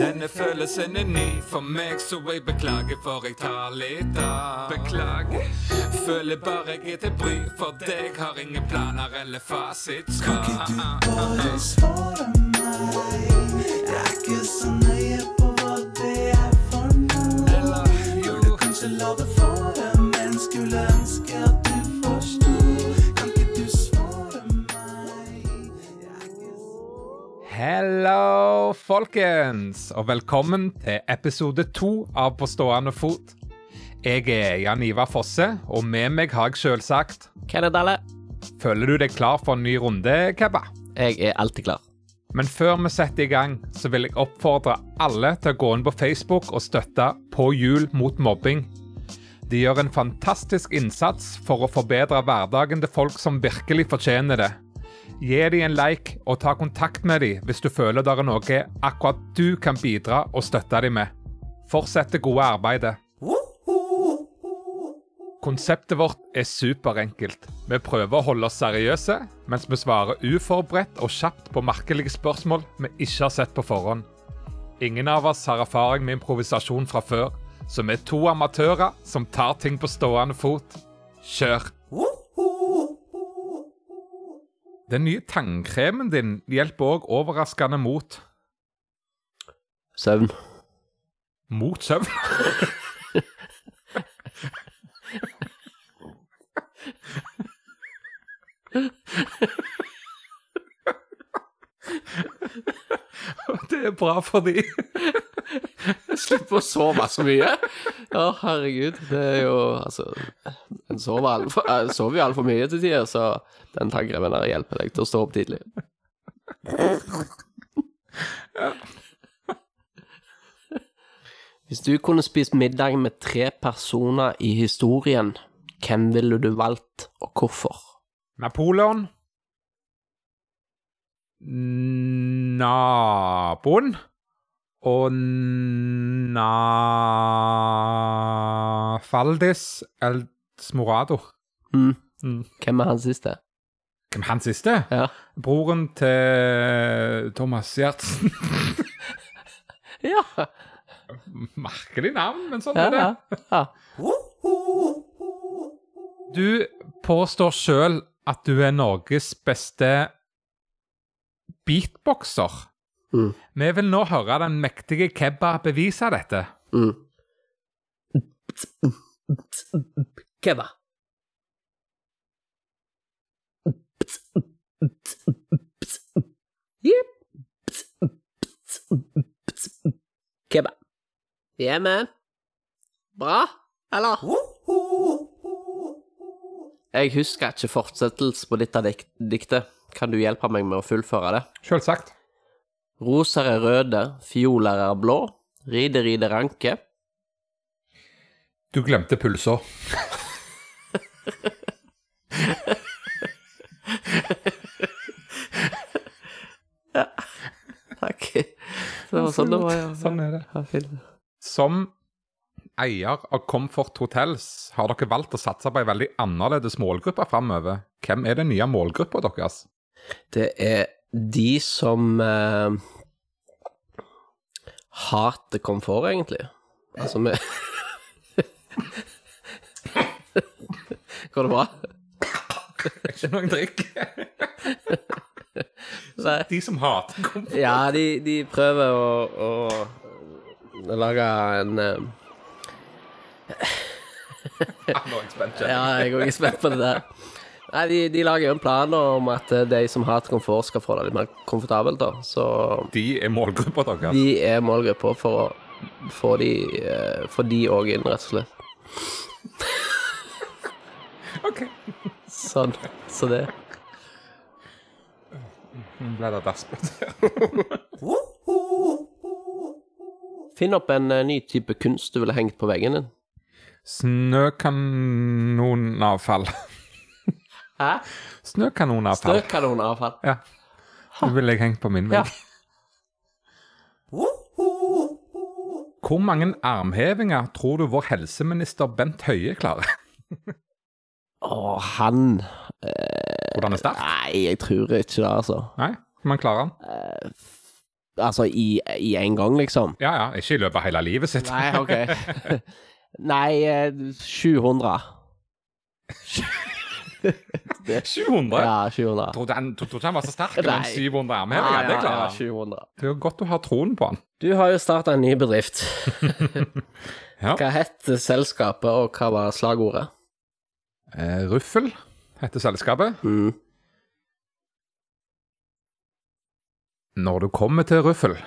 Denne følelsen er ny for meg, så jeg beklager for jeg tar litt av. Beklager. Føler bare jeg er til bry, for deg har ingen planer eller fasitsvar. Bare svare meg. Jeg er ikke så nøye på hva det er for noe. Eller jo, Kanskje la det fare, Hello, folkens, og velkommen til episode to av På stående fot. Jeg er Jan Ivar Fosse, og med meg har jeg selvsagt Kenneth Alle. Føler du deg klar for en ny runde, Kebba? Jeg er alltid klar. Men før vi setter i gang, så vil jeg oppfordre alle til å gå inn på Facebook og støtte På hjul mot mobbing. De gjør en fantastisk innsats for å forbedre hverdagen til folk som virkelig fortjener det. Gi dem en like og ta kontakt med dem hvis du føler det er noe akkurat du kan bidra og støtte dem med. Fortsett det gode arbeidet. Konseptet vårt er superenkelt. Vi prøver å holde oss seriøse, mens vi svarer uforberedt og kjapt på merkelige spørsmål vi ikke har sett på forhånd. Ingen av oss har erfaring med improvisasjon fra før, så vi er to amatører som tar ting på stående fot. Kjør! Den nye tannkremen din hjelper òg overraskende mot Søvn. Mot søvn? Det er bra for de. Slipper å sove så mye. Å, herregud. Det er jo Altså En sover, alt for, en sover jo altfor mye til tider, så den tannkremen der hjelper deg til å stå opp tidlig. Hvis du kunne spist middag med tre personer i historien, hvem ville du valgt, og hvorfor? Napoleon. Naboen. Og Nafaldis El Smorado. Mm. Mm. Hvem er han siste? Hvem er han siste? Ja. Broren til Thomas Giertsen. Ja, Merkelig navn, men sånn ja, er det. ja. ja. Du påstår sjøl at du er Norges beste beatboxer. Mm. Vi vil nå høre den mektige Kebba bevise dette. Mm. Kebba. Kebba. Yeah, man. Bra, eller? Jeg husker ikke fortsettelse på dette diktet. Kan du hjelpe meg med å fullføre det? Selvsagt. Roser er røde, fioler er blå. Ride, ride, ranke. Du glemte pulser. Takk. Det var sånn det var, ja. Sånn er det. ja. Som eier av Comfort Hotels har dere valgt å satse på en veldig annerledes målgruppe framover. Hvem er den nye målgruppa deres? Det er de som eh, hater komfort, egentlig. Altså med Går det bra? Ikke noen drikk. De som hater komfort. Ja, de, de prøver å, å lage en eh, Nå er jeg spent. Ja, jeg er òg spent på det der. Nei, de, de lager jo en plan om at eh, de som hater komfort, skal få det litt mer komfortabelt, da. Så De er målgruppa deres. de er målgruppa for å få de eh, Få de òg inn, rett og slett. Ok. Sånn. Så det ble det dasspott. Finn opp en eh, ny type kunst du ville hengt på veggen din. Snøkanonavfall. Hæ? Snøkanonavfall. Snøkanonavfall. Ja. Det ville jeg hengt på min Ja. Hvor mange armhevinger tror du vår helseminister Bent Høie klarer? Å, han eh, Hvordan er sterk? Nei, jeg tror ikke det, altså. Nei, hvor mange klarer han? Altså i én gang, liksom? Ja, ja, ikke i løpet av hele livet sitt. Nei, ok. Nei, eh, 700. 700? Ja, 700. Tror han, trodde ikke han var så sterk men Nei. 700 er Ja, Ja, det ja, han. ja, 700. Det er jo godt du har troen på han. Du har jo starta en ny bedrift. Ja. Hva het selskapet, og hva var slagordet? Eh, Ruffel heter selskapet. Mm. Når du kommer til Ruffel,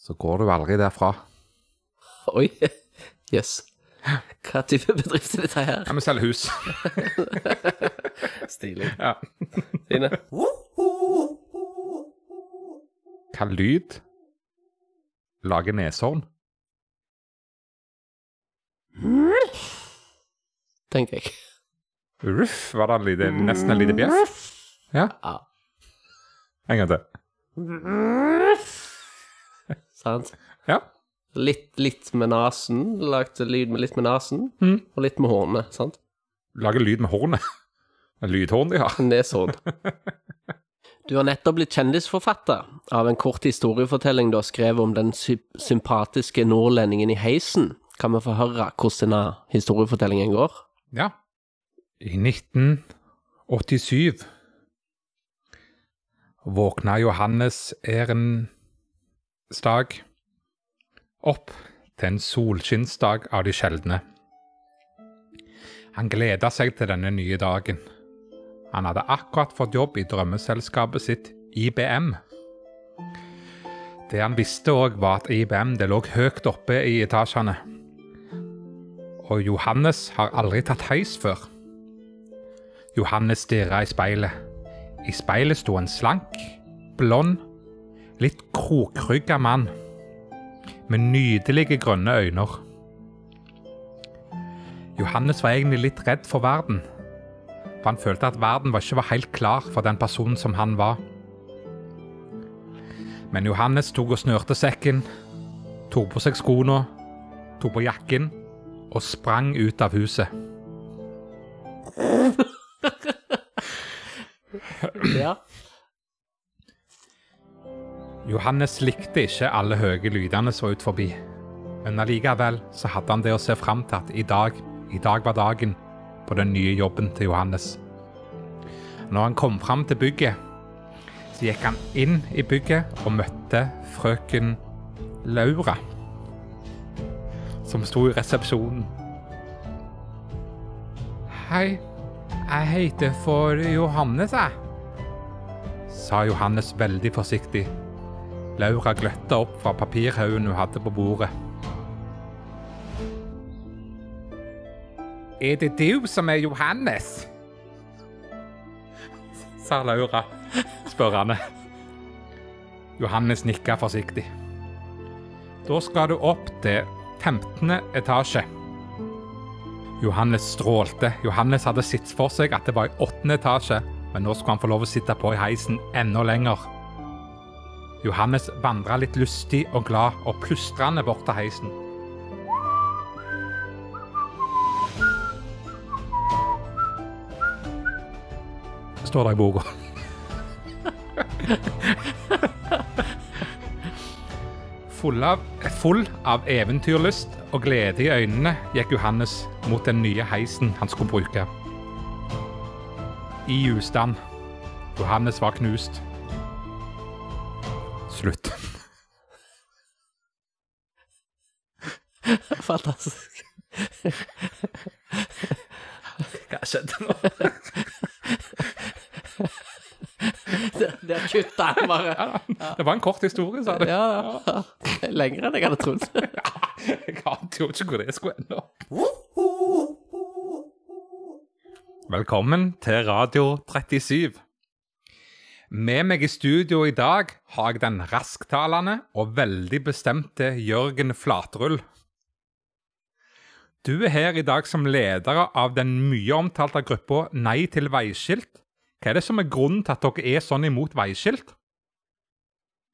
så går du aldri derfra. Oi. Jøss. Hva type bedrift er dette her? Ja, Vi selger hus. Stilig. Ja. Fine. Hva lyd lager neshorn? Tenker jeg. Ruff, var det en lite, nesten en liten bjeff? Ja. Ja. En gang til. Sant? Ja. Litt, litt med nesen. Lagde lyd med litt med nesen, Mm. og litt med hårene. Sant? Lager lyd med hornet. Lydhorn de har. Neshorn. Du har nettopp blitt kjendisforfatter av en kort historiefortelling du har skrevet om den sy sympatiske nordlendingen i heisen. Kan vi få høre hvordan denne historiefortellingen går? Ja. I 1987 våkna Johannes Ehrensdag opp til en solskinnsdag av de sjeldne. Han gleda seg til denne nye dagen. Han hadde akkurat fått jobb i drømmeselskapet sitt IBM. Det han visste òg, var at IBM det lå høyt oppe i etasjene. Og Johannes har aldri tatt heis før. Johannes stirra i speilet. I speilet sto en slank, blond, litt krokrygga mann med nydelige grønne øyne. Johannes var egentlig litt redd for verden, for han følte at verden var ikke var helt klar for den personen som han var. Men Johannes tok og snørte sekken, tok på seg skoene, tok på jakken og sprang ut av huset. Johannes likte ikke alle høye lydene som var ut forbi. Men allikevel så hadde han det å se fram til at i dag, i dag var dagen på den nye jobben til Johannes. Når han kom fram til bygget, så gikk han inn i bygget og møtte frøken Laura, som sto i resepsjonen. Hei, jeg heter for Johannes, jeg, sa Johannes veldig forsiktig. Laura gløtta opp fra papirhaugen hun hadde på bordet. Er det du som er Johannes? sa Laura spørrende. Johannes nikka forsiktig. Da skal du opp til 15. etasje. Johannes strålte. Johannes hadde sett for seg at det var i 8. etasje, men nå skulle han få lov å sitte på i heisen enda lenger. Johannes vandra litt lystig og glad og plustrende bort til heisen. Står det i boka. Full av, full av eventyrlyst og glede i øynene gikk Johannes mot den nye heisen han skulle bruke. I ustand. Johannes var knust. Fantastisk. Hva skjedde nå? det, der kutta han bare. Det var en kort historie, sa du. Ja, ja. Lenger enn jeg hadde trodd. Jeg ante jo ikke hvor det skulle ende. Velkommen til Radio 37. Med meg i studio i dag har jeg den rasktalende og veldig bestemte Jørgen Flatrull. Du er her i dag som leder av den mye omtalte gruppa Nei til veiskilt. Hva er det som er grunnen til at dere er sånn imot veiskilt?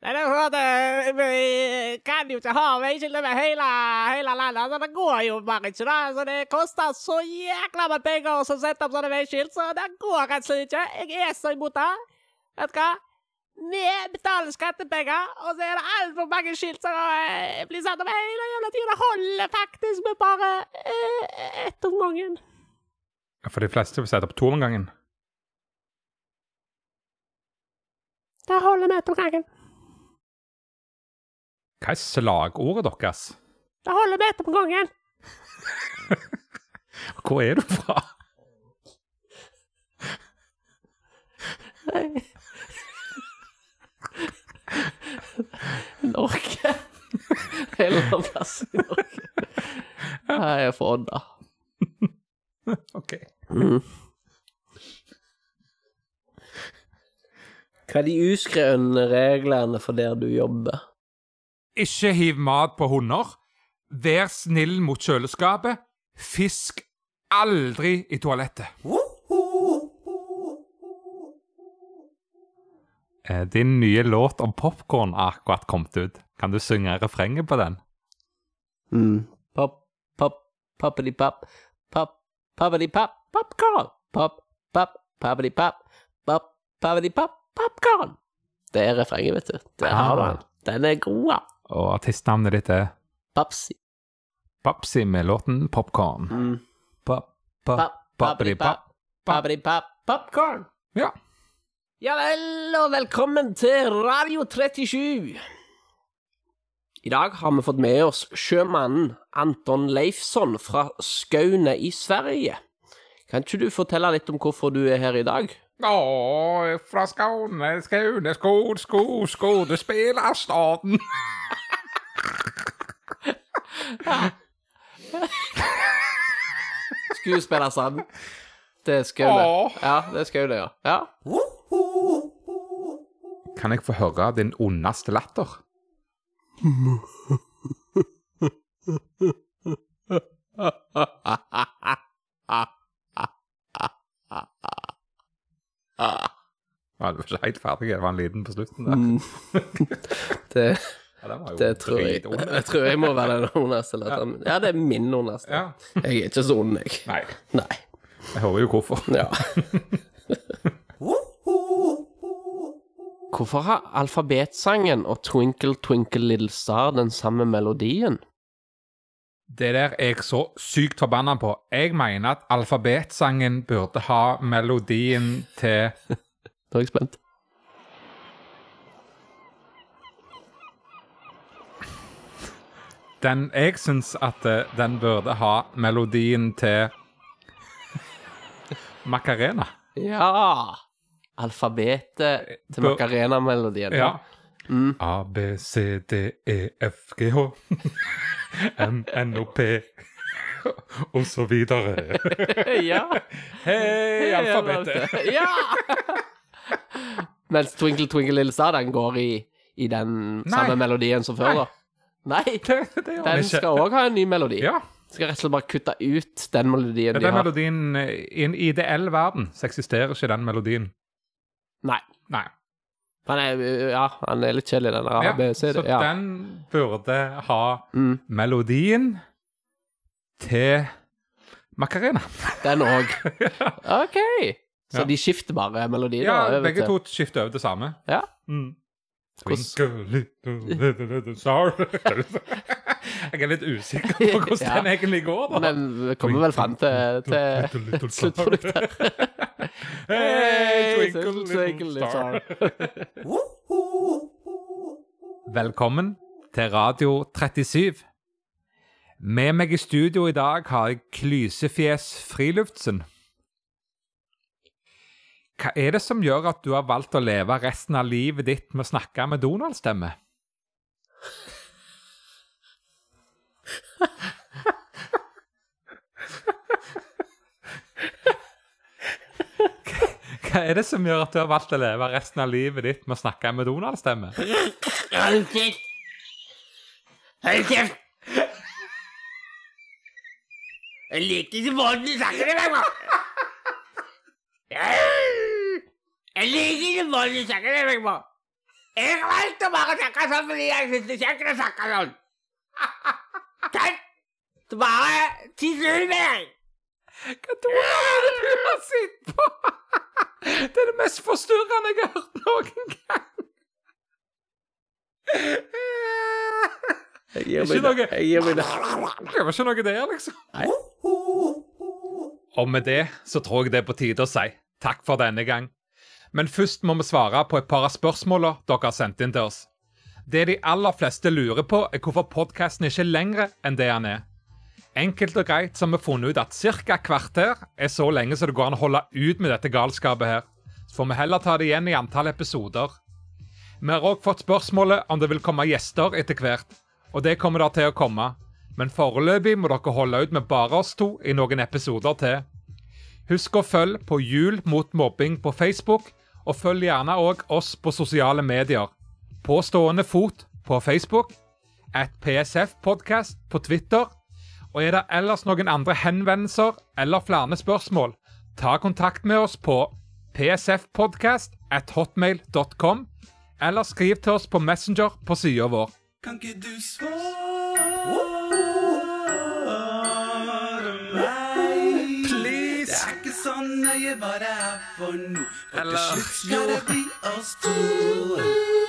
Nei, det er sånn at eh, vi kan jo ikke ha veiskilt over hele, hele landet. Altså, det går jo bare ikke, da. Altså, det koster så jækla mye penger å sette opp sånne veiskilt, så det går rett og slett ikke. Jeg er så imot det. Vet du hva? Vi betaler skattepenger, og så er det altfor mange skilt som eh, blir satt opp hele jævla tida. Det holder faktisk med bare eh, ett om gangen. For de fleste vil sette opp to om gangen. Det holder med ett om gangen. Hva er slagordet deres? Det holder med ett om gangen. Hvor er du fra? Nei. Norge. En eller annen plass i Norge. Jeg er fra Odda. Ok. Hva er de uskrevne reglene for der du jobber? Ikke hiv mat på hunder. Vær snill mot kjøleskapet. Fisk aldri i toalettet. Eh, Din nye låt om popkorn har akkurat kommet ut. Kan du synge refrenget på den? Mm. Pop, pop, poppity-pop, pop, poppity-pop, popcorn. Pop, pop, poppity-pop, pop, poppity-pop, popcorn. Det er refrenget, vet du. Der har du Ah. den. Den er god, ja. Og artistnavnet ditt er Papsi. Babsi med låten Popcorn. Mm. Pop, pop, Pop, poppity-pop. poppity-pop, popcorn. Ja. Ja vel, og velkommen til Radio 37. I dag har vi fått med oss sjømannen Anton Leifsson fra Skaune i Sverige. Kan ikke du fortelle litt om hvorfor du er her i dag? Å, fra Skåne, Skåne, skod, skod, staten. Skuespillerstand. Det er Skaune. Ja, det er Skaune, ja. ja. Kan jeg få høre din ondeste latter? Ja, du var ikke helt ferdig, det var en liten på slutten der. Det, Ja, det tror jeg. Jeg tror jeg må være den ondeste latteren. Ja, det er min ondeste. Ja. Jeg er ikke så ond, jeg. Nei, Nei. jeg hører jo hvorfor. Ja. Hvorfor har alfabetsangen og Twinkle Twinkle Little Star den samme melodien? Det der er jeg så sykt forbanna på. Jeg mener at alfabetsangen burde ha melodien til Nå er jeg spent. den Jeg syns at eh, den burde ha melodien til Macarena. Ja! Alfabetet til Macarena-melodien. Ja. A, B, C, D, E, F, G, H M, N, O, P og så videre. ja. Hei, alfabetet. ja! Mens Twinkle Twinkle Little Star den går i, i den samme melodien som før, Nei. da. Nei, Det, det den den skal òg ha en ny melodi. Ja, Skal rett og slett bare kutte ut den melodien de den har. melodien eh, I en ideell verden så eksisterer ikke den melodien. Nei. Nei. Han er, ja, han er litt kjedelig, den der Ja, ABC. så den burde ha Mm. melodien til Macarena. Den òg. OK. Så Ja. de skifter bare melodien? Ja, begge to skifter over det samme. Ja. Mm. Twinkle little, little, star. Jeg er litt usikker på hvordan Ja. den egentlig går, da. Men vi kommer vel fram til, til sluttproduktet. Hey, twinkle, twinkle, little little star. Velkommen til Radio 37. Med meg i studio i dag har jeg Klysefjes Friluftsen. Hva er det som gjør at du har valgt å leve resten av livet ditt med å snakke med Donald-stemme? Hva er det som gjør at du har valgt å leve resten av livet ditt med å snakke med Donald-stemme? Hold kjeft! Hold kjeft! Jeg liker ikke måten du snakker til meg på. Jeg liker ikke måten du snakker til meg på. Jeg har valgt å bare snakke sånn fordi jeg synes det er kjekt å snakke sånn. Takk! Bare ti slutt med deg. Hva tror det du har sett på? Det er det mest forstyrrende jeg har hørt noen gang. Jeg gir meg det. Jeg gir meg det. Det var ikke noe der, liksom. Og med det så tror jeg det er på tide å si takk for denne gang. Men først må vi svare på et par av spørsmåla dere har sendt inn til oss. Det de aller fleste lurer på, er hvorfor podkasten ikke er lengre enn det han er. Enkelt og greit så har vi funnet ut at ca. kvarter er så lenge som det går an å holde ut med dette galskapet her. Så får vi heller ta det igjen i antall episoder. Vi har òg fått spørsmålet om det vil komme gjester etter hvert, og det kommer det til å komme. Men foreløpig må dere holde ut med bare oss to i noen episoder til. Husk å følge på Jul mot mobbing på Facebook, og følg gjerne òg oss på sosiale medier. På stående fot på Facebook, at PSF Podcast på Twitter, og er det ellers noen andre henvendelser eller flere spørsmål, ta kontakt med oss på psfpodcast at hotmail.com, eller skriv til oss på Messenger på sida vår. Kan ikke du svare meg? Please! Det er ikke så nøye hva det er for noe. For til slutt skal det bli oss to.